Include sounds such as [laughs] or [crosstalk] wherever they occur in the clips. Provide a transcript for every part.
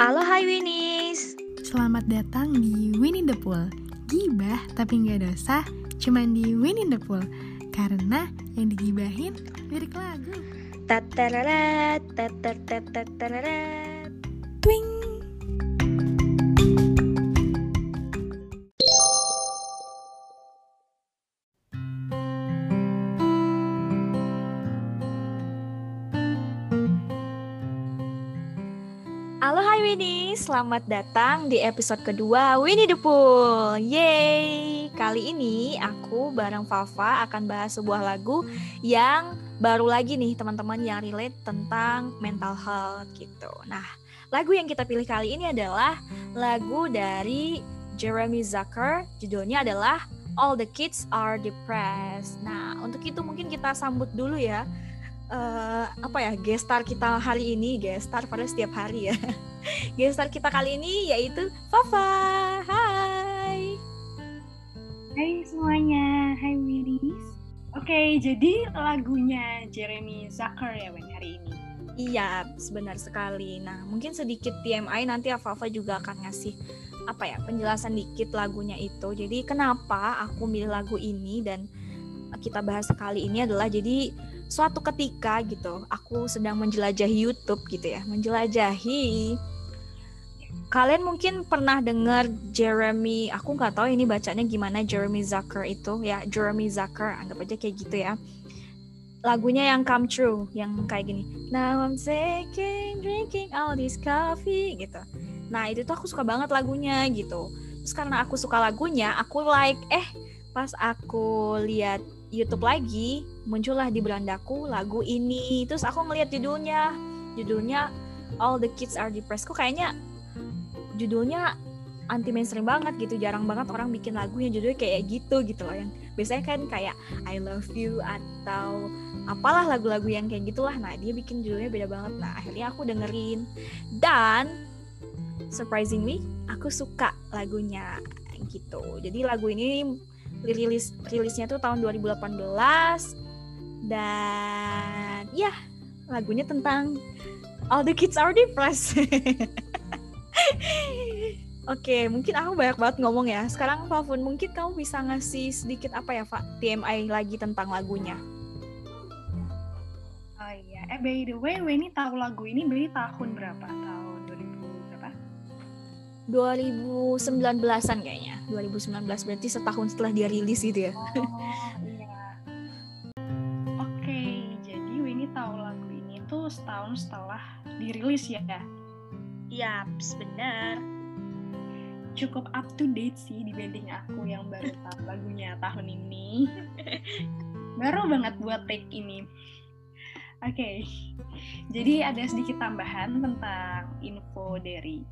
Halo hai Winis. Selamat datang di Win in the Pool. Gibah tapi nggak dosa Cuman di Win in the Pool. Karena yang digibahin lirik lagu. Tatararat, tatatatatatararat selamat datang di episode kedua Winnie the Pool Yeay. Kali ini aku bareng Fafa akan bahas sebuah lagu yang baru lagi nih teman-teman yang relate tentang mental health gitu. Nah lagu yang kita pilih kali ini adalah lagu dari Jeremy Zucker. Judulnya adalah All the Kids Are Depressed. Nah untuk itu mungkin kita sambut dulu ya eh, apa ya gestar kita hari ini gestar pada setiap hari ya [laughs] [laughs] gestar kita kali ini yaitu Fafa. Hai. Hai semuanya, hai Wiris Oke, jadi lagunya Jeremy Zucker ya Wen hari ini. Iya benar sekali. Nah mungkin sedikit TMI nanti Fafa juga akan ngasih apa ya penjelasan dikit lagunya itu. Jadi kenapa aku milih lagu ini dan kita bahas kali ini adalah jadi suatu ketika gitu aku sedang menjelajahi YouTube gitu ya. Menjelajahi kalian mungkin pernah dengar Jeremy aku nggak tahu ini bacanya gimana Jeremy Zucker itu. Ya Jeremy Zucker anggap aja kayak gitu ya. Lagunya yang come true yang kayak gini. Now I'm taking drinking all this coffee gitu. Nah itu tuh aku suka banget lagunya gitu. Terus karena aku suka lagunya aku like eh pas aku lihat YouTube lagi muncullah di berandaku lagu ini. Terus aku ngeliat judulnya. Judulnya All the Kids Are Depressed. Kok kayaknya judulnya anti mainstream banget gitu jarang banget orang bikin lagu yang judulnya kayak gitu gitu loh. Yang biasanya kan kayak I love you atau apalah lagu-lagu yang kayak gitulah. Nah dia bikin judulnya beda banget. Nah akhirnya aku dengerin. Dan surprisingly aku suka lagunya gitu. Jadi lagu ini rilis rilisnya tuh tahun 2018 dan ya lagunya tentang all the kids are depressed [laughs] Oke, mungkin aku banyak banget ngomong ya. Sekarang Fafun, mungkin kamu bisa ngasih sedikit apa ya, Pak, TMI lagi tentang lagunya. Oh iya, eh by the way, Weni tahu lagu ini dari tahun berapa? Tahun 2000 berapa? 2019-an kayaknya. 2019 berarti setahun setelah dia rilis gitu ya. Oh iya. Oke, jadi Weni tahu lagu ini tuh setahun setelah dirilis ya. Iya, benar. Cukup up to date sih dibanding aku yang baru [laughs] tahu lagunya tahun ini. [laughs] baru banget buat take ini. Oke, jadi ada sedikit tambahan tentang info dari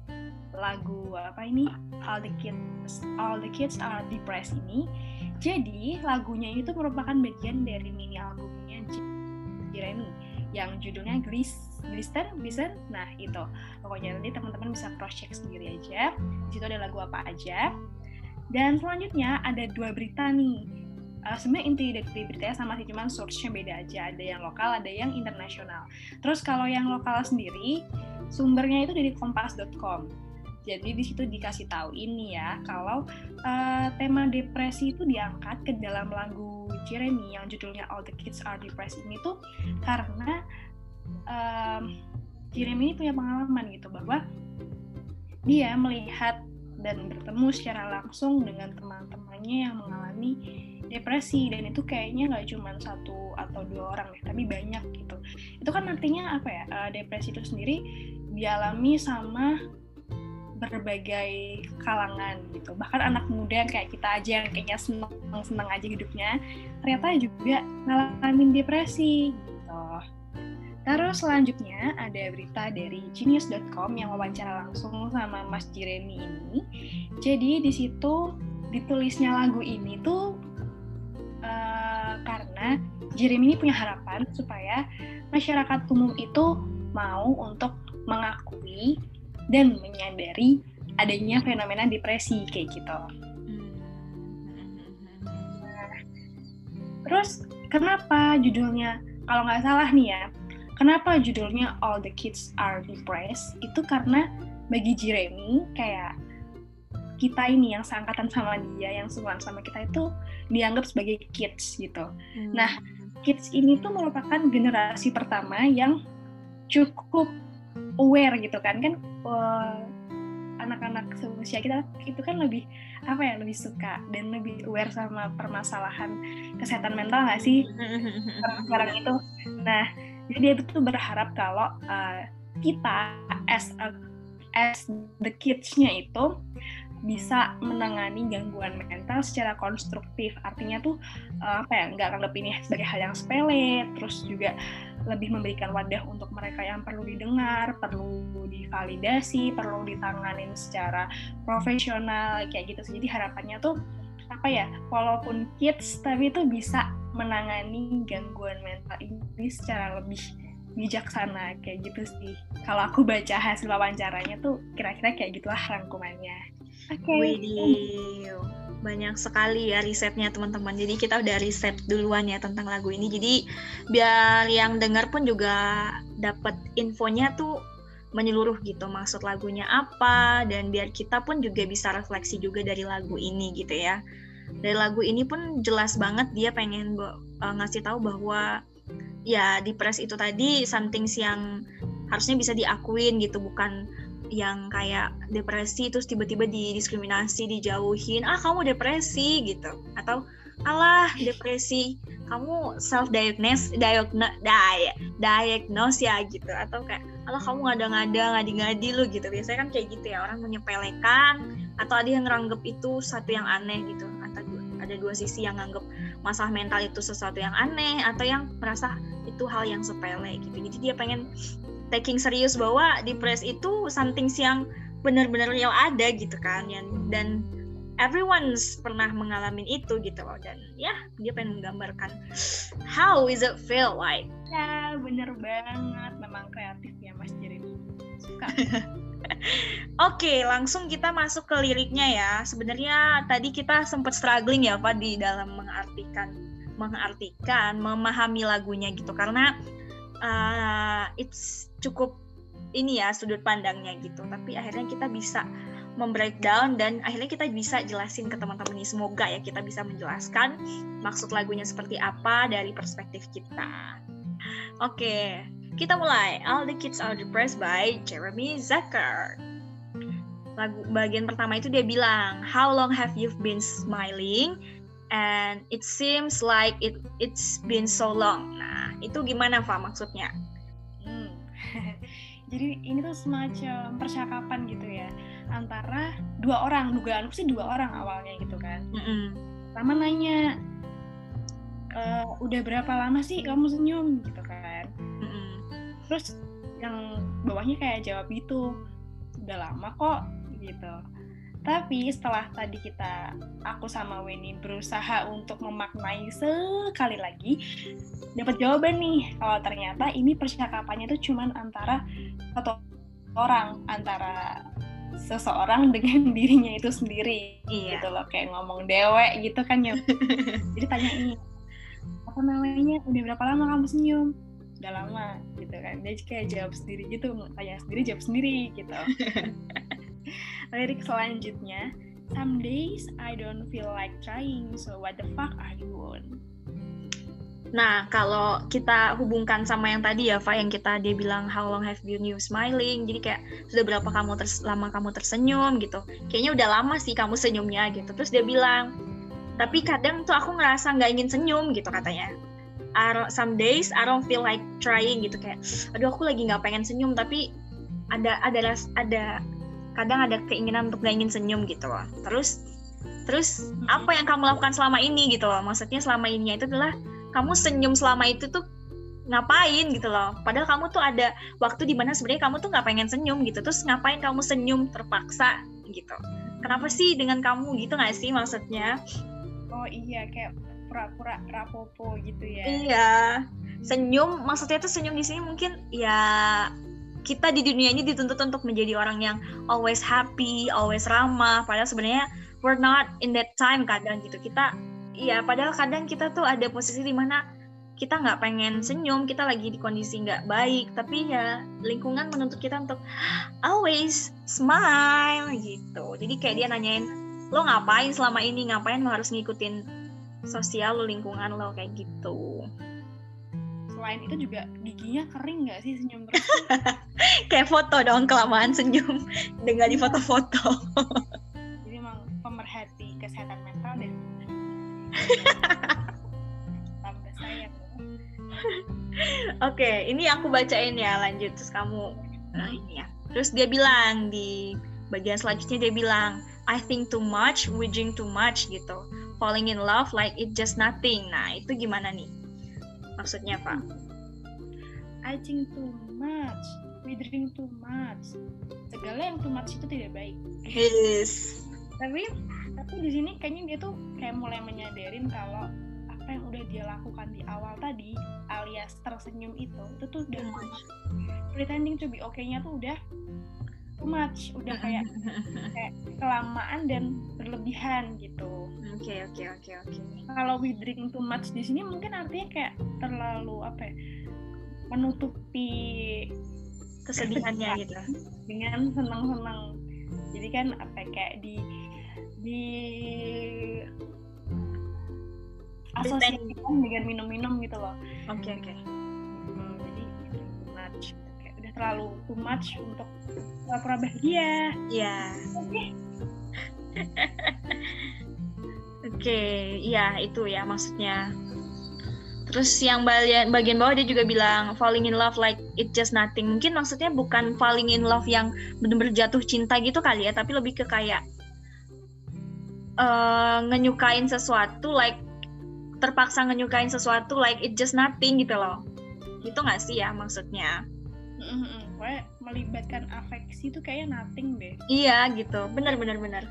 lagu apa ini All the Kids All the Kids Are Depressed ini. Jadi lagunya itu merupakan bagian dari mini albumnya Jeremy yang judulnya Glis Glister Glister? Nah itu. Pokoknya nanti teman-teman bisa cross check sendiri aja. Di situ ada lagu apa aja. Dan selanjutnya ada dua berita nih. Uh, sebenarnya inti dari beritanya sama sih cuman source-nya beda aja. Ada yang lokal ada yang internasional. Terus kalau yang lokal sendiri sumbernya itu dari kompas.com jadi di situ dikasih tahu ini ya kalau uh, tema depresi itu diangkat ke dalam lagu Jeremy yang judulnya All the Kids Are Depressed ini tuh karena um, Jeremy ini punya pengalaman gitu bahwa dia melihat dan bertemu secara langsung dengan teman-temannya yang mengalami depresi. Dan itu kayaknya nggak cuma satu atau dua orang ya tapi banyak gitu. Itu kan artinya apa ya? Uh, depresi itu sendiri dialami sama berbagai kalangan gitu. Bahkan anak muda kayak kita aja yang kayaknya seneng seneng aja hidupnya ternyata juga ngalamin depresi gitu. Terus selanjutnya ada berita dari genius.com yang wawancara langsung sama Mas Jeremy ini. Jadi di situ ditulisnya lagu ini tuh uh, karena Jeremy ini punya harapan supaya masyarakat umum itu mau untuk mengakui dan menyadari adanya fenomena depresi kayak gitu. Nah, terus kenapa judulnya kalau nggak salah nih ya, kenapa judulnya All the Kids Are Depressed? Itu karena bagi Jeremy kayak kita ini yang seangkatan sama dia, yang seumuran sama kita itu dianggap sebagai kids gitu. Hmm. Nah, kids ini tuh merupakan generasi pertama yang cukup aware gitu kan. Kan uh, anak-anak seusia kita itu kan lebih apa ya lebih suka dan lebih aware sama permasalahan kesehatan mental nggak sih? Sekarang itu. Nah jadi dia tuh berharap kalau uh, kita as a, as the kids-nya itu bisa menangani gangguan mental secara konstruktif. Artinya tuh uh, apa ya nggak anggap ini sebagai hal yang sepele terus juga lebih memberikan wadah untuk mereka yang perlu didengar perlu divalidasi perlu ditanganin secara profesional kayak gitu jadi harapannya tuh apa ya walaupun kids tapi itu bisa menangani gangguan mental ini secara lebih bijaksana kayak gitu sih. Kalau aku baca hasil wawancaranya tuh kira-kira kayak gitulah rangkumannya Okay. banyak sekali ya risetnya teman-teman. Jadi kita udah riset duluan ya tentang lagu ini. Jadi biar yang dengar pun juga dapat infonya tuh menyeluruh gitu maksud lagunya apa dan biar kita pun juga bisa refleksi juga dari lagu ini gitu ya. Dari lagu ini pun jelas banget dia pengen uh, ngasih tahu bahwa ya di press itu tadi something yang harusnya bisa diakuin gitu bukan yang kayak depresi terus tiba-tiba didiskriminasi dijauhin ah kamu depresi gitu. Atau alah depresi. Kamu self diagnose diagnose di, diagnose ya gitu. Atau kayak alah kamu ngada-ngada ngadi-ngadi lu gitu. Biasanya kan kayak gitu ya orang menyepelekan atau ada yang ngeranggap itu satu yang aneh gitu. Atau ada dua sisi yang nganggap masalah mental itu sesuatu yang aneh atau yang merasa itu hal yang sepele gitu. Jadi dia pengen taking serius bahwa di press itu something yang benar-benar real ada gitu kan yang dan everyone's pernah mengalami itu gitu loh. Dan ya dia pengen menggambarkan how is it feel like. Ya bener banget. Memang kreatif ya Mas Jeremy suka. [laughs] Oke, okay, langsung kita masuk ke liriknya ya. Sebenarnya tadi kita sempat struggling ya Pak di dalam mengartikan mengartikan, memahami lagunya gitu. Karena uh, it's cukup ini ya sudut pandangnya gitu. Tapi akhirnya kita bisa membreakdown dan akhirnya kita bisa jelasin ke teman-teman ini. Semoga ya kita bisa menjelaskan maksud lagunya seperti apa dari perspektif kita. Oke kita mulai. All the Kids Are Depressed by Jeremy Zucker. Lagu bagian pertama itu dia bilang How long have you been smiling? And it seems like it it's been so long. Nah itu gimana Fa maksudnya jadi ini tuh semacam percakapan gitu ya antara dua orang dugaanku sih dua orang awalnya gitu kan mm -hmm. pertama nanya e, udah berapa lama sih kamu senyum gitu kan mm -hmm. terus yang bawahnya kayak jawab gitu udah lama kok gitu tapi setelah tadi kita, aku sama Weni berusaha untuk memaknai sekali lagi, dapat jawaban nih. Kalau ternyata ini percakapannya itu cuman antara satu orang, antara seseorang dengan [laughs] dirinya itu sendiri iya. gitu loh. Kayak ngomong dewek gitu kan ya [laughs] jadi tanya ini apa namanya? Udah berapa lama kamu senyum? Udah lama gitu kan. Dia kayak jawab sendiri gitu tanya sendiri jawab sendiri gitu [laughs] lirik selanjutnya some days I don't feel like trying so what the fuck are you on Nah, kalau kita hubungkan sama yang tadi ya, Fa, yang kita dia bilang how long have you you smiling, jadi kayak sudah berapa kamu ters lama kamu tersenyum gitu. Kayaknya udah lama sih kamu senyumnya gitu. Terus dia bilang, tapi kadang tuh aku ngerasa nggak ingin senyum gitu katanya. some days I don't feel like trying gitu kayak, aduh aku lagi nggak pengen senyum tapi ada ada ada kadang ada keinginan untuk gak ingin senyum gitu loh. Terus terus hmm. apa yang kamu lakukan selama ini gitu loh? Maksudnya selama ini itu adalah kamu senyum selama itu tuh ngapain gitu loh? Padahal kamu tuh ada waktu di mana sebenarnya kamu tuh nggak pengen senyum gitu. Terus ngapain kamu senyum terpaksa gitu? Kenapa sih dengan kamu gitu nggak sih maksudnya? Oh iya kayak pura-pura rapopo gitu ya. Iya. Senyum maksudnya tuh senyum di sini mungkin ya kita di dunia ini dituntut untuk menjadi orang yang always happy, always ramah. Padahal sebenarnya we're not in that time kadang gitu. Kita ya padahal kadang kita tuh ada posisi di mana kita nggak pengen senyum kita lagi di kondisi nggak baik. Tapi ya lingkungan menuntut kita untuk always smile gitu. Jadi kayak dia nanyain lo ngapain selama ini? Ngapain lo harus ngikutin sosial lo lingkungan lo? Kayak gitu selain itu juga giginya kering nggak sih senyum terus [laughs] kayak foto dong kelamaan senyum [laughs] dengan di foto-foto [laughs] jadi emang pemerhati kesehatan mental dan tambah sayang Oke, ini aku bacain ya lanjut terus kamu nah ini ya. Terus dia bilang di bagian selanjutnya dia bilang I think too much, we drink too much gitu. Falling in love like it just nothing. Nah, itu gimana nih? Maksudnya, Pak? I think too much, we drink too much. Segala yang too much itu tidak baik. Yes. Tapi tapi di sini kayaknya dia tuh kayak mulai menyadarin kalau apa yang udah dia lakukan di awal tadi alias tersenyum itu itu tuh udah too much. pretending to be okay-nya tuh udah too much udah kayak [laughs] kayak kelamaan dan berlebihan gitu Oke, oke, oke, oke. kalau we drink too much di sini mungkin artinya kayak terlalu apa ya menutupi Kesedihannya gitu. dengan senang-senang jadi kan apa ya, kayak di di asosiasikan dengan minum-minum gitu loh Oke, oke. Hmm, jadi too much terlalu too much untuk pura-pura bahagia Iya. Oke, [laughs] iya itu ya maksudnya. Terus yang bagian bagian bawah dia juga bilang falling in love like it just nothing. Mungkin maksudnya bukan falling in love yang benar-benar jatuh cinta gitu kali ya, tapi lebih ke kayak eh ngenyukain sesuatu like terpaksa ngenyukain sesuatu like it just nothing gitu loh. Gitu nggak sih ya maksudnya? Pokoknya melibatkan afeksi tuh kayaknya nothing deh Iya gitu, benar benar benar.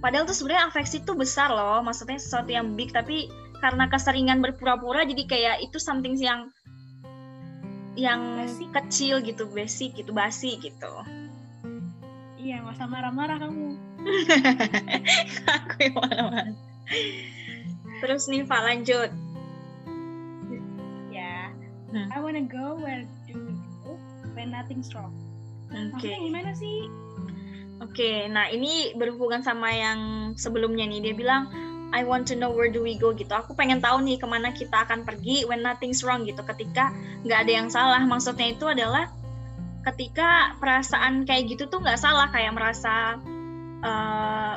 Padahal tuh sebenarnya afeksi tuh besar loh, maksudnya sesuatu yang big tapi karena keseringan berpura-pura jadi kayak itu something yang yang Basic. kecil gitu, basic gitu, basi gitu. iya nggak usah marah-marah kamu [laughs] Aku yang mana-mana. Terus nih Pak lanjut. ya Hmm. I wanna go where when nothing's wrong Oke. maksudnya gimana sih Oke, nah ini berhubungan sama yang sebelumnya nih. Dia bilang, I want to know where do we go gitu. Aku pengen tahu nih ke mana kita akan pergi when nothing's wrong gitu. Ketika nggak ada yang salah. Maksudnya itu adalah ketika perasaan kayak gitu tuh nggak salah. Kayak merasa eh,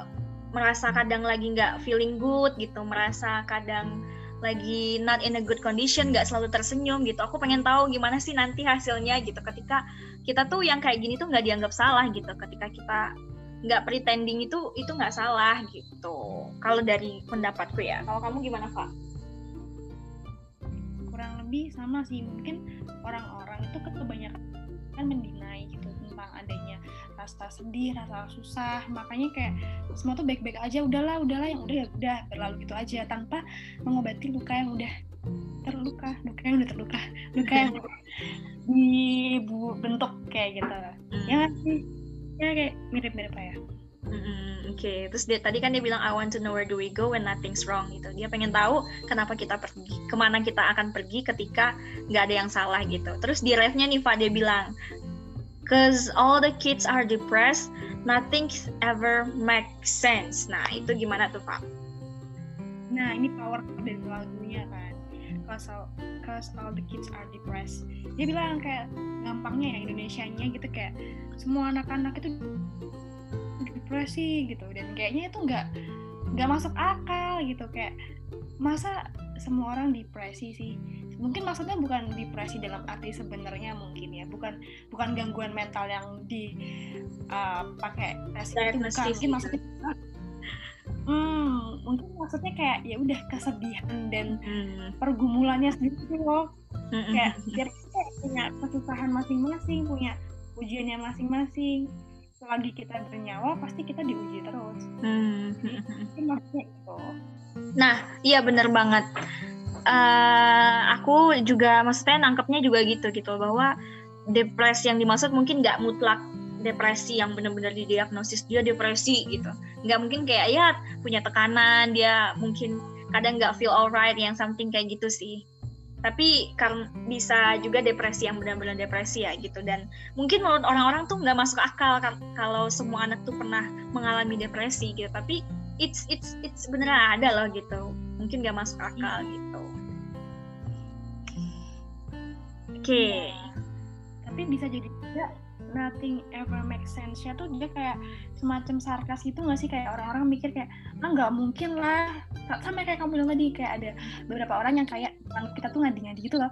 merasa kadang lagi nggak feeling good gitu. Merasa kadang lagi not in a good condition, nggak selalu tersenyum gitu. Aku pengen tahu gimana sih nanti hasilnya gitu. Ketika kita tuh yang kayak gini tuh nggak dianggap salah gitu ketika kita nggak pretending itu itu nggak salah gitu kalau dari pendapatku ya kalau kamu gimana Pak? kurang lebih sama sih mungkin orang-orang itu kan kebanyakan kan adanya rasa sedih, rasa susah. Makanya kayak semua tuh baik-baik aja udahlah udahlah yang udah ya udah berlalu gitu aja. Tanpa mengobati luka yang udah terluka luka yang udah terluka luka yang dibentuk kayak gitu. Ya nggak sih? Ya kayak mirip-mirip lah ya. Mm-mm, Oke, terus dia tadi kan dia bilang I want to know where do we go when nothing's wrong gitu. Dia pengen tahu kenapa kita pergi, ke mana kita akan pergi ketika nggak ada yang salah gitu. Terus di refnya nih Pak dia bilang, cause all the kids are depressed, nothing ever makes sense. Nah itu gimana tuh Pak? Nah, ini power dari lagunya kan. Cause all, cause all the kids are depressed. Dia bilang kayak gampangnya ya Indonesianya gitu kayak semua anak-anak itu depresi gitu dan kayaknya itu nggak nggak masuk akal gitu kayak masa semua orang depresi sih mungkin maksudnya bukan depresi dalam arti sebenarnya mungkin ya bukan bukan gangguan mental yang di uh, pakai tes itu bukan mungkin gitu. maksudnya [laughs] hmm mungkin maksudnya kayak ya udah kesedihan dan Hmm. pergumulannya sendiri loh Mm-mm. kayak biar kita punya kesusahan masing-masing punya ujiannya masing-masing selagi kita bernyawa pasti kita diuji terus Hmm. mungkin maksudnya itu Nah, iya bener banget. Eh, aku juga maksudnya nangkepnya juga gitu gitu bahwa depresi yang dimaksud mungkin nggak mutlak depresi yang benar-benar didiagnosis dia depresi gitu. Nggak mungkin kayak ya punya tekanan dia mungkin kadang nggak feel alright yang something kayak gitu sih. tapi karena bisa juga depresi yang benar-benar depresi ya gitu dan mungkin menurut orang-orang tuh nggak masuk akal kalau semua anak tuh pernah mengalami depresi gitu tapi it's it's it's beneran ada loh gitu mungkin nggak masuk akal gitu okay. ya, tapi bisa jadi juga nothing ever make sense ya tuh dia kayak semacam sarkas gitu nggak sih? Kayak orang-orang mikir kayak ah nggak mungkin lah. Sama kayak kamu bilang tadi kayak ada beberapa orang yang kayak kita tuh ngadi-ngadi gitu loh.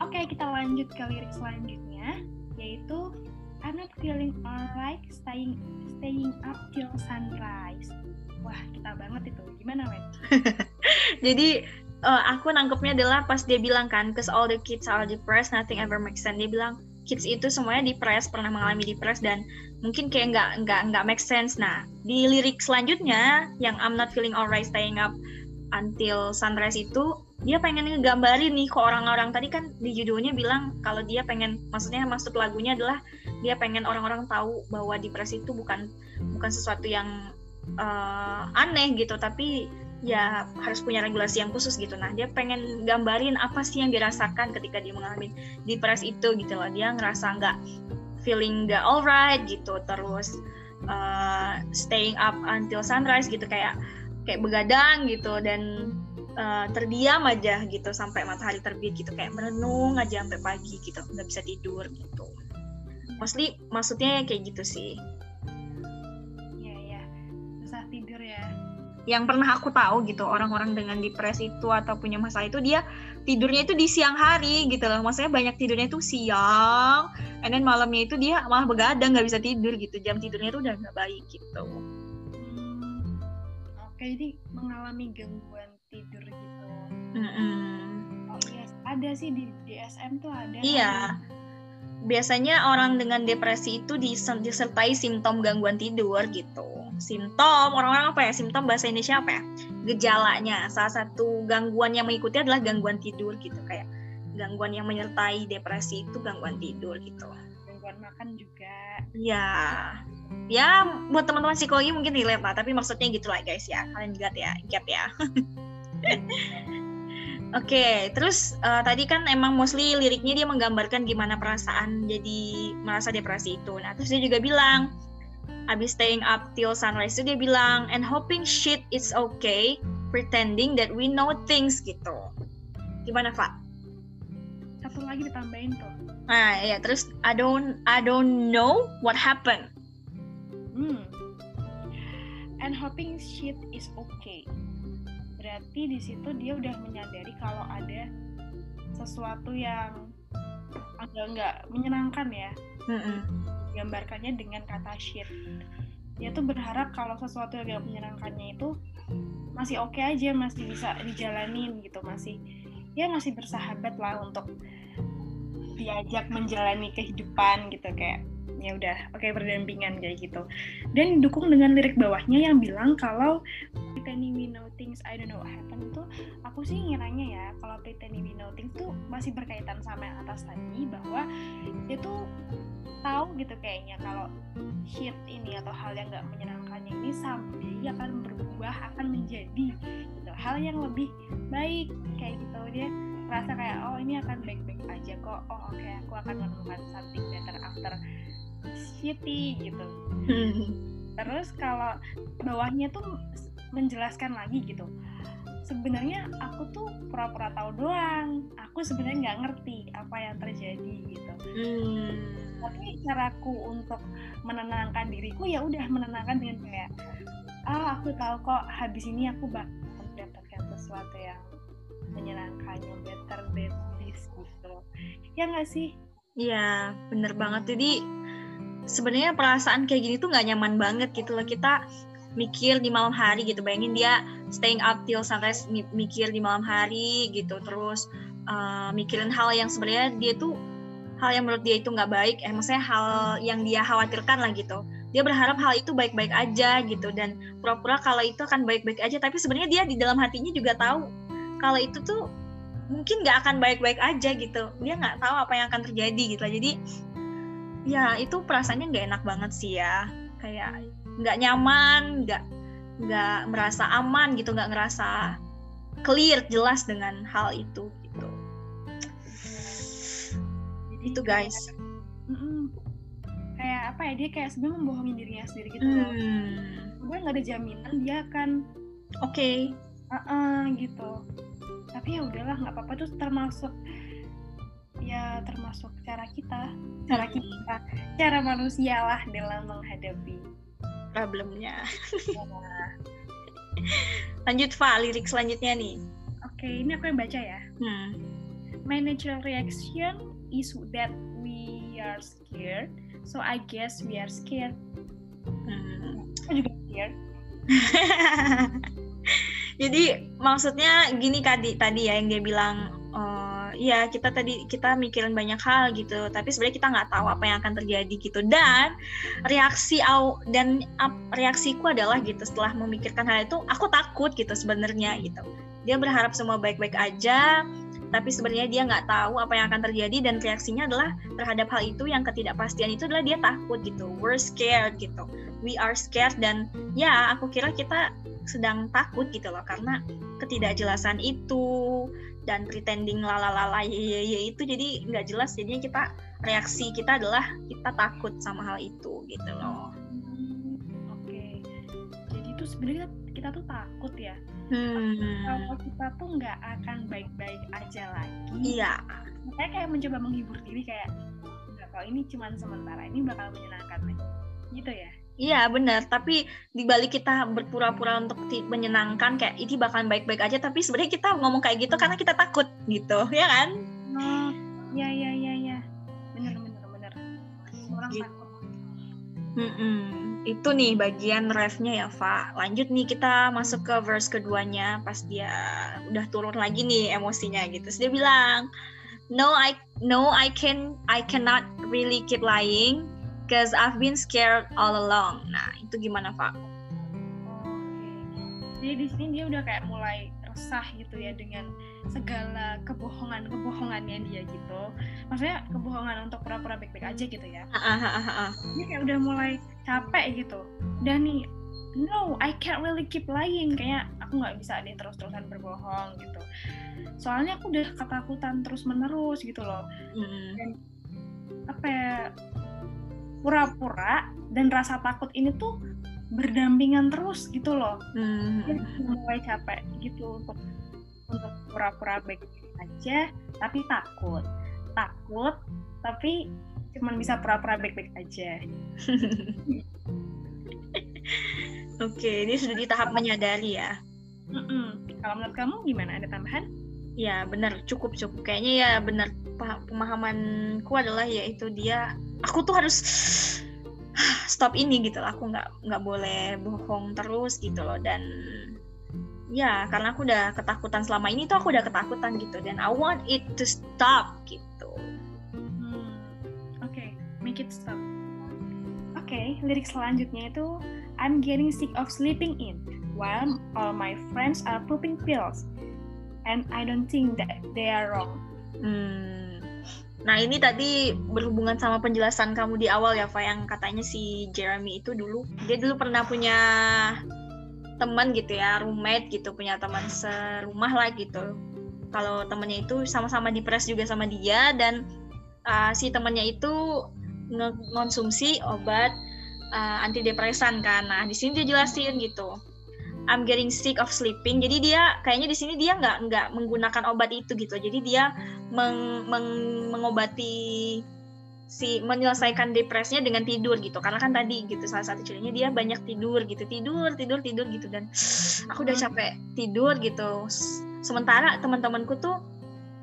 Oke kita lanjut ke lirik selanjutnya yaitu I'm not feeling alright staying staying up till sunrise. Wah kita banget itu. Gimana Wen? [laughs] jadi uh, aku nangkepnya adalah pas dia bilang kan cause all the kids are depressed nothing ever makes sense. Dia bilang kids itu semuanya depres pernah mengalami depres dan mungkin kayak nggak nggak nggak make sense. Nah di lirik selanjutnya yang I'm not feeling alright staying up until sunrise itu dia pengen ngegambarin nih ke orang-orang. Tadi kan di judulnya bilang kalau dia pengen maksudnya maksud lagunya adalah dia pengen orang-orang tahu bahwa depresi itu bukan bukan sesuatu yang uh, aneh gitu tapi ya harus punya regulasi yang khusus gitu. Nah, dia pengen gambarin apa sih yang dirasakan ketika dia mengalami depresi itu gitu loh. Dia ngerasa nggak feeling nggak alright gitu, terus uh, staying up until sunrise gitu kayak kayak begadang gitu dan uh, terdiam aja gitu sampai matahari terbit gitu kayak merenung aja sampai pagi gitu nggak bisa tidur gitu. Mostly maksudnya kayak gitu sih. Yang pernah aku tahu gitu orang-orang dengan depresi itu atau punya masalah itu dia tidurnya itu di siang hari gitu loh. Maksudnya banyak tidurnya itu siang and then malamnya itu dia malah begadang nggak bisa tidur gitu. Jam tidurnya itu udah nggak baik gitu. Hmm, oke jadi mengalami gangguan tidur gitu. Mm -hmm. oh iya. Ada sih di DSM tuh ada. Iya. Biasanya orang dengan depresi itu disertai simptom gangguan tidur gitu simptom. Orang-orang apa ya? Simptom bahasa Indonesia apa ya? Gejalanya. Salah satu gangguan yang mengikuti adalah gangguan tidur gitu. Kayak gangguan yang menyertai depresi itu gangguan tidur gitu. Gangguan makan juga. Ya ya buat teman-teman psikologi mungkin relate lah. Tapi maksudnya gitu lah guys ya. Kalian juga ya get ya. [laughs] Oke, okay, terus uh, tadi kan emang mostly liriknya dia menggambarkan gimana perasaan jadi merasa depresi itu. Nah, terus dia juga bilang abis staying up till sunrise itu dia bilang and hoping shit is okay pretending that we know things gitu. Gimana Pak? satu lagi ditambahin tuh nah ya terus I don't I don't know what happened. Hmm. and hoping shit is okay. Berarti di situ dia udah menyadari kalau ada sesuatu yang agak nggak menyenangkan ya. Mm -mm menggambarkannya dengan kata shit. Dia tuh berharap kalau sesuatu yang gak menyenangkannya itu masih oke okay aja masih bisa dijalanin gitu masih ya masih bersahabat lah untuk diajak menjalani kehidupan gitu kayak ya udah oke okay, berdampingan kayak gitu. Dan didukung dengan lirik bawahnya yang bilang kalau pretending we know things I don't know what happened itu aku sih ngiranya ya kalau pretending we know things tuh masih berkaitan sama yang atas tadi bahwa itu tahu gitu kayaknya kalau shit ini atau hal yang nggak menyenangkannya ini someday akan berubah akan menjadi gitu hal yang lebih baik kayak gitu. Dia rasa kayak oh ini akan baik-baik aja kok. Oh oke okay, aku akan menemukan something better after shitty gitu. Terus kalau bawahnya tuh menjelaskan lagi gitu. Sebenarnya aku tuh pura-pura tahu doang. Aku sebenarnya nggak ngerti apa yang terjadi gitu. Hmm. tapi caraku untuk menenangkan diriku ya udah menenangkan dengan kayak ah aku tahu kok habis ini aku bakal mendapatkan sesuatu yang menyenangkan yang better than this gitu. Ya nggak sih? Iya, bener banget. Jadi sebenarnya perasaan kayak gini tuh nggak nyaman banget gitu loh. Kita mikir di malam hari gitu. Bayangin dia staying up till sunrise mikir di malam hari gitu. Terus uh, mikirin hal yang sebenarnya dia tuh hal yang menurut dia itu nggak baik. Eh maksudnya hal yang dia khawatirkan lah gitu. Dia berharap hal itu baik-baik aja gitu. Dan pura-pura kalau itu akan baik-baik aja. Tapi sebenarnya dia di dalam hatinya juga tahu kalau itu tuh mungkin nggak akan baik-baik aja gitu. Dia nggak tahu apa yang akan terjadi gitu jadi ya itu perasaannya nggak enak banget sih ya. Kayak nggak nyaman nggak nggak merasa aman gitu nggak ngerasa clear jelas dengan hal itu gitu. Itu guys. Kayak apa ya dia kayak sebenarnya membohongi dirinya sendiri gitu hmm. gue nggak ada jaminan dia akan oke. Uh gitu. Tapi ya udahlah nggak apa-apa. Tuh termasuk ya termasuk cara kita cara kita cara manusia lah dalam menghadapi. Problemnya. Nah, [laughs] lanjut Fa lirik selanjutnya nih. Oke ini aku yang baca ya. Hmm. my natural reaction is that we are scared. So I guess we are scared. Hmm. aku juga scared. [laughs] Jadi maksudnya gini tadi tadi ya yang dia bilang oh iya kita tadi kita mikirin banyak hal gitu. Tapi sebenarnya kita nggak tahu apa yang akan terjadi gitu. Dan reaksi au dan reaksiku adalah gitu setelah memikirkan hal itu aku takut gitu sebenarnya gitu. Dia berharap semua baik-baik aja tapi sebenarnya dia nggak tahu apa yang akan terjadi dan reaksinya adalah terhadap hal itu yang ketidakpastian itu adalah dia takut gitu. We're scared gitu. We are scared dan ya aku kira kita sedang takut gitu loh karena ketidakjelasan itu dan pretending lalalala ye ye ye itu jadi nggak jelas. Jadinya kita reaksi kita adalah kita takut sama hal itu gitu loh. Hmm, oke. Jadi tuh sebenarnya kita tuh takut ya. Hmm. Kalau kita tuh nggak akan baik-baik aja lagi iya. makanya kayak mencoba menghibur diri kayak nggak kalau ini cuman sementara ini bakal menyenangkan gitu ya iya benar tapi dibalik kita berpura-pura untuk menyenangkan kayak ini bakalan baik-baik aja tapi sebenarnya kita ngomong kayak gitu karena kita takut gitu [laughs] ya kan oh ya ya ya ya bener bener bener orang Gitu. takut Mm-mm. Itu nih bagian refnya ya, Fa. Lanjut nih kita masuk ke verse keduanya pas dia udah turun lagi nih emosinya gitu. Terus dia bilang, "No, I no I can I cannot really keep lying because I've been scared all along." Nah, itu gimana? Oke. Jadi di sini dia udah kayak mulai resah gitu ya dengan segala kebohongan-kebohongannya dia gitu. Maksudnya kebohongan untuk pura-pura baik-baik aja gitu ya. Dia kayak udah mulai capek gitu. Dan nih, no, I can't really keep lying. Kayak aku nggak bisa nih terus-terusan berbohong gitu. Soalnya aku udah ketakutan terus-menerus gitu loh. Mm. Apa ya, pura-pura dan rasa takut ini tuh berdampingan terus gitu loh. Mm. udah mulai capek gitu untuk untuk pura-pura baik aja tapi takut takut tapi cuman bisa pura-pura baik-baik aja [laughs] Oke, ini sudah di tahap menyadari ya. Mm-mm. kalau menurut kamu gimana ada tambahan Ya benar cukup cukup kayaknya ya benar pemahamanku adalah yaitu dia aku tuh harus [sighs] stop ini gitu loh. Aku nggak nggak boleh bohong terus gitu loh. Dan ya karena aku udah ketakutan selama ini tuh aku udah ketakutan gitu. Dan I want it to stop gitu. Hmm, oke. Make it stop. Oke lirik selanjutnya itu I'm getting sick of sleeping in while all my friends are pooping pills and I don't think that they are wrong. Hmm. Nah ini tadi berhubungan sama penjelasan kamu di awal ya, Fa, yang katanya si Jeremy itu dulu dia dulu pernah punya teman gitu ya, roommate gitu, punya teman serumah lah gitu. Kalau temennya itu sama-sama dipres juga sama dia dan uh, si temannya itu ngonsumsi obat uh, antidepresan kan. Nah di sini dia jelasin gitu. I'm getting sick of sleeping. Jadi dia kayaknya di sini dia nggak nggak menggunakan obat itu gitu. Jadi dia meng, meng- mengobati si menyelesaikan depresinya dengan tidur gitu. Karena kan tadi gitu salah satu cirinya dia banyak tidur gitu, tidur tidur tidur gitu dan aku udah capek tidur gitu. Sementara teman-temanku tuh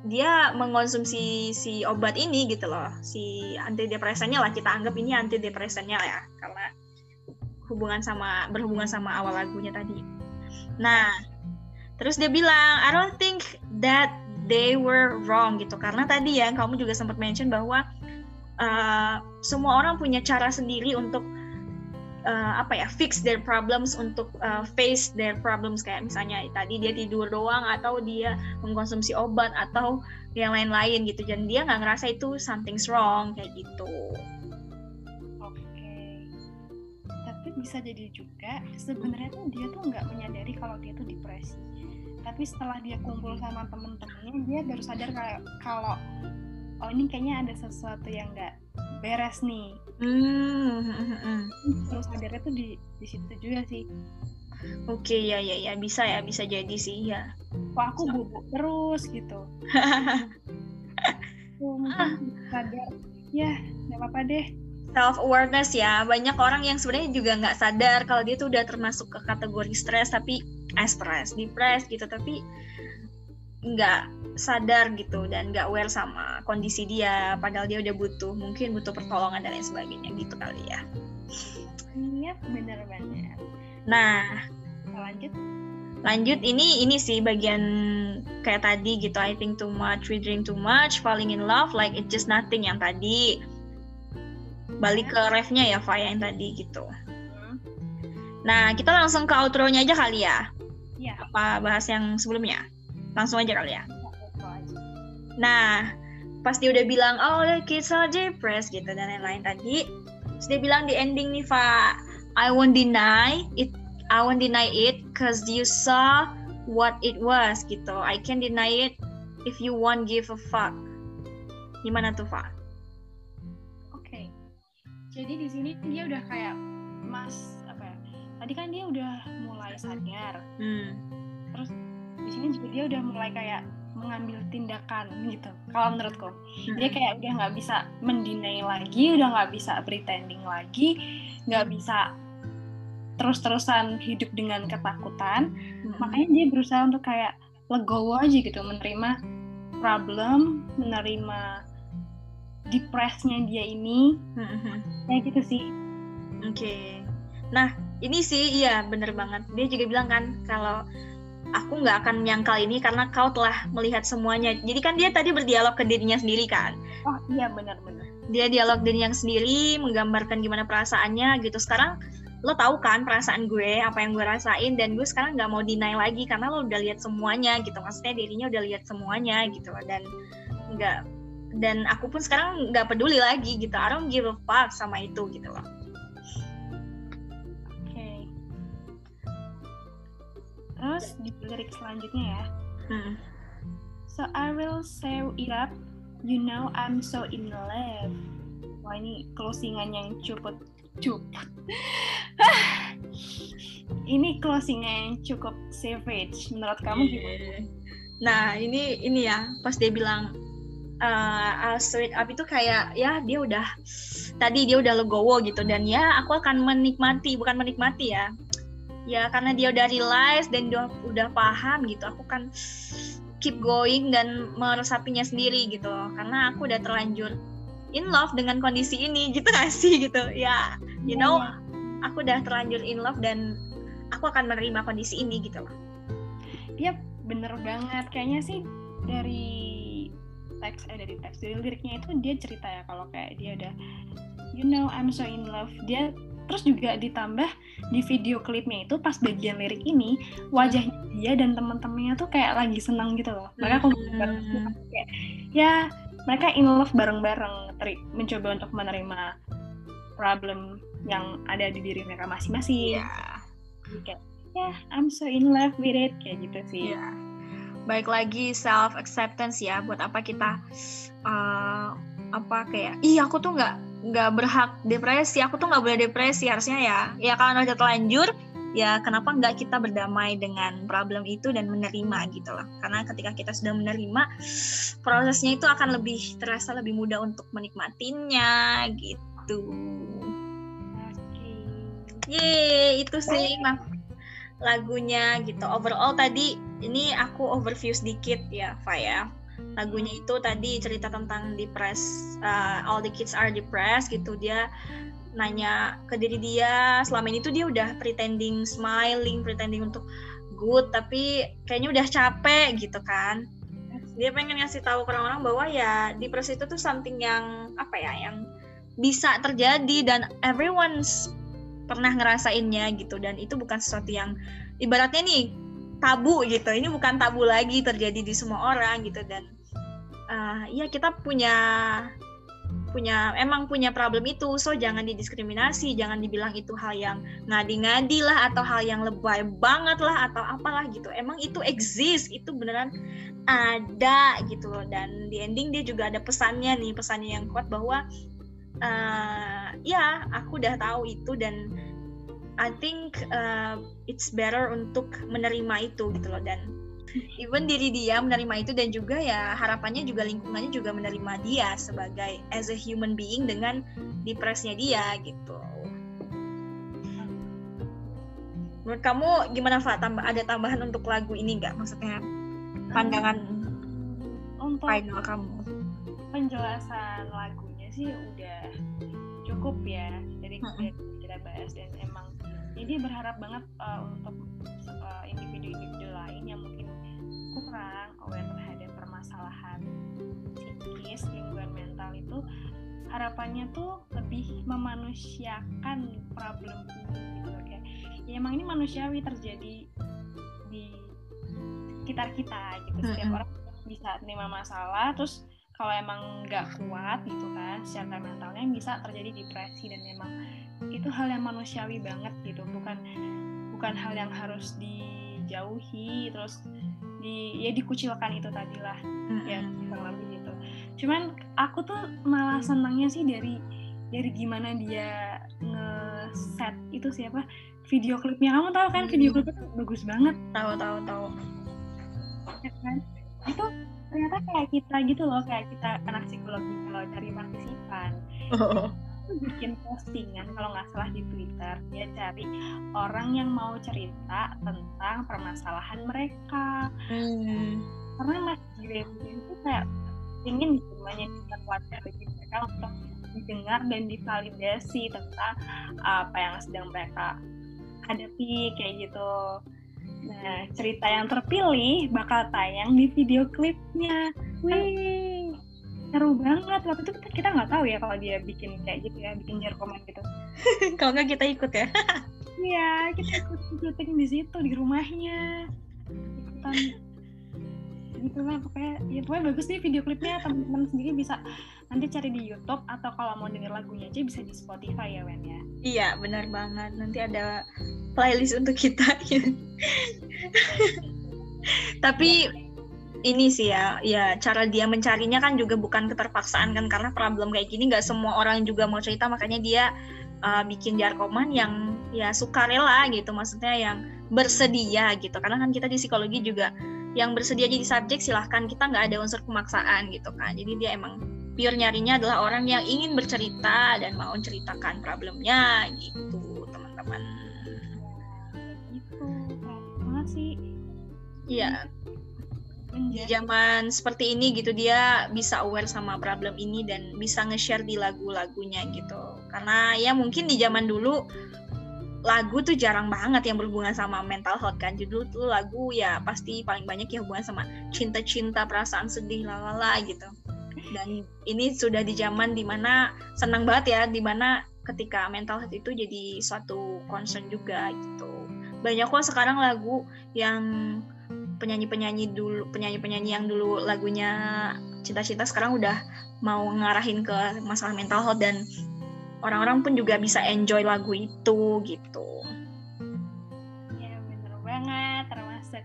dia mengonsumsi si obat ini gitu loh, si antidepresannya lah kita anggap ini antidepresannya ya karena hubungan sama berhubungan sama awal lagunya tadi. Nah, terus dia bilang, I don't think that they were wrong gitu karena tadi ya kamu juga sempat mention bahwa uh, semua orang punya cara sendiri untuk uh, apa ya fix their problems untuk uh, face their problems kayak misalnya tadi dia tidur doang atau dia mengkonsumsi obat atau yang lain-lain gitu dan dia nggak ngerasa itu something's wrong kayak gitu. Bisa jadi juga sebenarnya tuh dia tuh nggak menyadari kalau dia tuh depresi. Tapi setelah dia kumpul sama temen-temennya, dia baru sadar kayak kalau oh ini kayaknya ada sesuatu yang nggak beres nih Hmm. terus sadarnya tuh di di situ juga sih Oke ya ya ya bisa ya bisa jadi sih ya. kok aku bubuk terus gitu [laughs] Aku mungkin sadar ya nggak apa-apa deh Self awareness ya. Banyak orang yang sebenarnya juga nggak sadar kalau dia tuh udah termasuk ke kategori stres tapi eh stres, depres gitu. Tapi nggak sadar gitu dan nggak aware sama kondisi dia. Padahal dia udah butuh mungkin butuh pertolongan dan lain sebagainya gitu kali ya. iya bener banget. Nah lanjut. lanjut. Ini ini sih bagian kayak tadi gitu. I think too much we drink too much falling in love like it's just nothing yang tadi balik ke refnya ya Faya yang tadi gitu. Hmm, nah kita langsung ke outro-nya aja kali ya? Iya. Apa bahas yang sebelumnya? Langsung aja kali ya? Aja. nah pas dia udah bilang oh the kids are depressed gitu dan lain-lain tadi terus dia bilang di ending nih Fa I won't deny it I won't deny it cause you saw what it was gitu. I can deny it if you won't give a fuck. Gimana tuh Fa? Jadi di sini dia udah kayak Mas apa ya? Tadi kan dia udah mulai sadar. Hmm. Terus di sini juga dia udah mulai kayak mengambil tindakan gitu. Kalau menurutku, dia kayak udah nggak bisa mendinai lagi, udah nggak bisa pretending lagi, nggak bisa terus-terusan hidup dengan ketakutan. Hmm. Makanya dia berusaha untuk kayak legowo aja gitu, menerima problem, menerima depresnya dia ini, Hmm. kayak gitu sih. Oke. Nah, ini sih iya bener banget. Dia juga bilang kan kalau aku nggak akan menyangkal ini karena kau telah melihat semuanya. Jadi kan dia tadi berdialog ke dirinya sendiri kan. Oh iya benar-benar. Dia dialog dirinya sendiri, menggambarkan gimana perasaannya gitu. Sekarang lo tahu kan perasaan gue, apa yang gue rasain dan gue sekarang nggak mau deny lagi karena lo udah lihat semuanya gitu. Maksudnya dirinya udah lihat semuanya gitu dan nggak dan aku pun sekarang nggak peduli lagi gitu. I don't give a fuck sama itu gitu loh. Oke. Terus di lirik selanjutnya ya. Hmm. So I will sew it up. You know I'm so in love. Wah ini closingan yang cukup cukup. [sighs] ini closingan yang cukup savage. Menurut kamu gimana? Nah ini ini ya pas dia bilang uh, sew it up itu kayak ya dia udah tadi dia udah legowo gitu dan ya aku akan menikmati bukan menikmati ya. Ya karena dia udah realize dan udah udah paham gitu aku kan keep going dan meresapinya sendiri gitu. Karena aku udah terlanjur in love dengan kondisi ini gitu gak sih gitu. Ya you know aku udah terlanjur in love dan aku akan menerima kondisi ini gitu. Loh Dia bener banget. Kayaknya sih dari teks eh dari teks dari liriknya itu dia cerita ya kalau kayak dia udah you know I'm so in love. Dia terus juga ditambah di video klipnya itu pas bagian lirik ini wajahnya dia dan teman-temannya tuh kayak lagi senang gitu loh. Mereka aku Hmm. kayak ya mereka in love bareng-bareng mencoba untuk menerima problem yang ada di diri mereka masing-masing. Iya. Jadi kayak ya I'm so in love with it kayak gitu sih. Iya. Baik lagi self acceptance ya. Buat apa kita uh, apa kayak, ih aku tuh nggak nggak berhak depresi. Aku tuh nggak boleh depresi harusnya ya. Ya kalau udah terlanjur, ya kenapa nggak kita berdamai dengan problem itu dan menerima gitu loh. Karena ketika kita sudah menerima, prosesnya itu akan lebih terasa lebih mudah untuk menikmatinya gitu. Oke. Yeay, itu sih lagunya gitu. Overall tadi ini aku overview sedikit ya, Fa ya. Lagunya itu tadi cerita tentang depres, uh, all the kids are depressed gitu. Dia nanya ke diri dia, selama ini tuh dia udah pretending smiling, pretending untuk good, tapi kayaknya udah capek gitu kan. Dia pengen ngasih tahu ke orang-orang bahwa ya depresi itu tuh something yang apa ya, yang bisa terjadi dan everyone's pernah ngerasainnya gitu dan itu bukan sesuatu yang ibaratnya nih tabu gitu. Ini bukan tabu lagi terjadi di semua orang gitu. Dan uh, ya kita punya punya emang punya problem itu. So jangan didiskriminasi jangan dibilang itu hal yang ngadi-ngadi lah atau hal yang lebay banget lah atau apalah gitu. Emang itu exist itu beneran ada gitu loh. Dan di ending dia juga ada pesannya nih pesannya yang kuat bahwa uh, ya aku udah tahu itu dan I think uh, it's better untuk menerima itu gitu loh dan even diri dia menerima itu dan juga ya harapannya juga lingkungannya juga menerima dia sebagai as a human being dengan depresnya dia gitu. Menurut kamu gimana Pak? Tambah ada tambahan untuk lagu ini nggak? Maksudnya pandangan untuk final kamu? Penjelasan lagunya sih udah cukup ya dari hmm. kita bahas dan jadi berharap banget uh, untuk uh, individu-individu lain yang mungkin kurang aware terhadap permasalahan psikis gangguan mental itu harapannya tuh lebih memanusiakan problem ini gitu loh kayak ya emang ini manusiawi terjadi di sekitar kita gitu. Setiap orang bisa terima masalah terus kalau emang nggak kuat gitu kan secara mentalnya bisa terjadi depresi dan emang itu hal yang manusiawi banget gitu bukan bukan hal yang harus dijauhi terus di ya dikucilkan itu tadi lah mm-hmm. ya kurang lebih gitu. Cuman aku tuh malah senangnya sih dari dari gimana dia nge-set itu siapa video klipnya. Kamu tahu kan video klipnya tuh bagus banget. Tahu tahu tahu. Ya kan? Itu ternyata kayak kita gitu loh kayak kita anak psikologi kalau cari partisipan oh bikin postingan kalau nggak salah di Twitter. Dia cari orang yang mau cerita tentang permasalahan mereka. Hmm. karena Mas Jiren itu kayak ingin semuanya kita bagi mereka untuk didengar dan divalidasi tentang apa yang sedang mereka hadapi kayak gitu. Nah cerita yang terpilih bakal tayang di video klipnya. Wih seru banget. Waktu itu kita kita nggak tahu ya kalau dia bikin kayak gitu ya bikin jerkoman gitu. [laughs] Kalau nggak kita ikut ya. [laughs] Iya kita ikut syuting di situ di rumahnya. Ikutan. Gitu lah pokoknya ya pokoknya bagus nih video klipnya. Teman-teman sendiri bisa nanti cari di YouTube atau kalau mau denger lagunya aja bisa di Spotify ya Wen ya. Iya benar banget. Nanti ada playlist untuk kita. [laughs] Tapi ini sih ya. Ya cara dia mencarinya kan juga bukan keterpaksaan kan karena problem kayak gini nggak semua orang juga mau cerita makanya dia uh, bikin jarkoman yang ya sukarela gitu. Maksudnya yang bersedia gitu. Karena kan kita di psikologi juga yang bersedia jadi subjek silahkan. Kita nggak ada unsur pemaksaan gitu kan jadi dia emang pure nyarinya adalah orang yang ingin bercerita dan mau ceritakan problemnya gitu teman-teman. Gitu. Banget sih. Iya, di zaman seperti ini gitu dia bisa aware sama problem ini dan bisa nge-share di lagu-lagunya gitu. Karena ya mungkin di zaman dulu lagu tuh jarang banget yang berhubungan sama mental health kan. Judul tuh lagu ya pasti paling banyak yang hubungan sama cinta-cinta perasaan sedih lalala gitu. Dan ini sudah di zaman di mana senang banget ya di mana ketika mental health itu jadi suatu concern juga gitu. Banyak kok sekarang lagu yang penyanyi-penyanyi dulu penyanyi-penyanyi yang dulu lagunya cinta-cinta sekarang udah mau ngarahin ke masalah mental health dan orang-orang pun juga bisa enjoy lagu itu gitu. Ya bener banget termasuk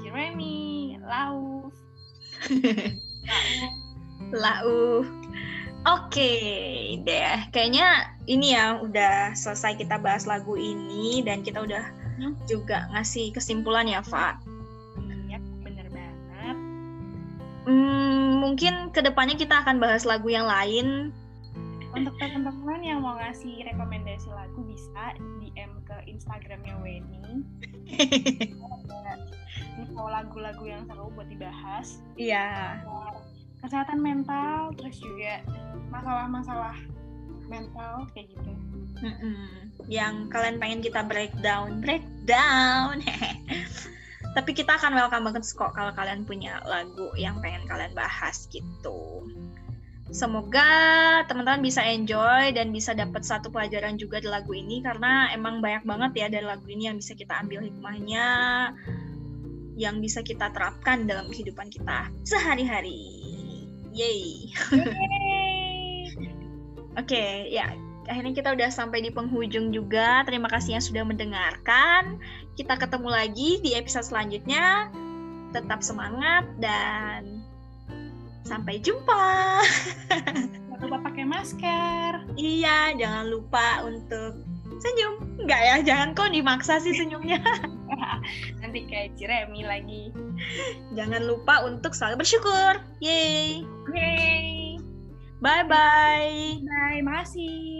Jeremy, Lau. Lau. [laughs] Oke okay, deh, kayaknya ini ya udah selesai kita bahas lagu ini dan kita udah hmm? juga ngasih kesimpulan ya, Pak Hmm, mungkin ke depannya kita akan bahas lagu yang lain. Untuk teman-teman yang mau ngasih rekomendasi lagu bisa DM ke Instagramnya Weni. [laughs] Info lagu-lagu yang seru buat dibahas. Iya. Kesehatan mental, terus juga masalah-masalah mental kayak gitu. Mm -mm. Yang kalian pengen kita breakdown, breakdown. [laughs] tapi kita akan welcome banget kok kalau kalian punya lagu yang pengen kalian bahas gitu. Semoga teman-teman bisa enjoy dan bisa dapat satu pelajaran juga di lagu ini karena emang banyak banget ya dari lagu ini yang bisa kita ambil hikmahnya yang bisa kita terapkan dalam kehidupan kita sehari-hari. Yay. Yay. [laughs] Oke, ya akhirnya kita udah sampai di penghujung juga. Terima kasih yang sudah mendengarkan. Kita ketemu lagi di episode selanjutnya. Tetap semangat dan sampai jumpa. Jangan lupa pakai masker. Iya, jangan lupa untuk senyum. Enggak ya, jangan kok dimaksa sih senyumnya. [laughs] Nanti kayak Ciremi lagi. Jangan lupa untuk selalu bersyukur. Yeay. Yeay. Bye-bye. Bye, makasih.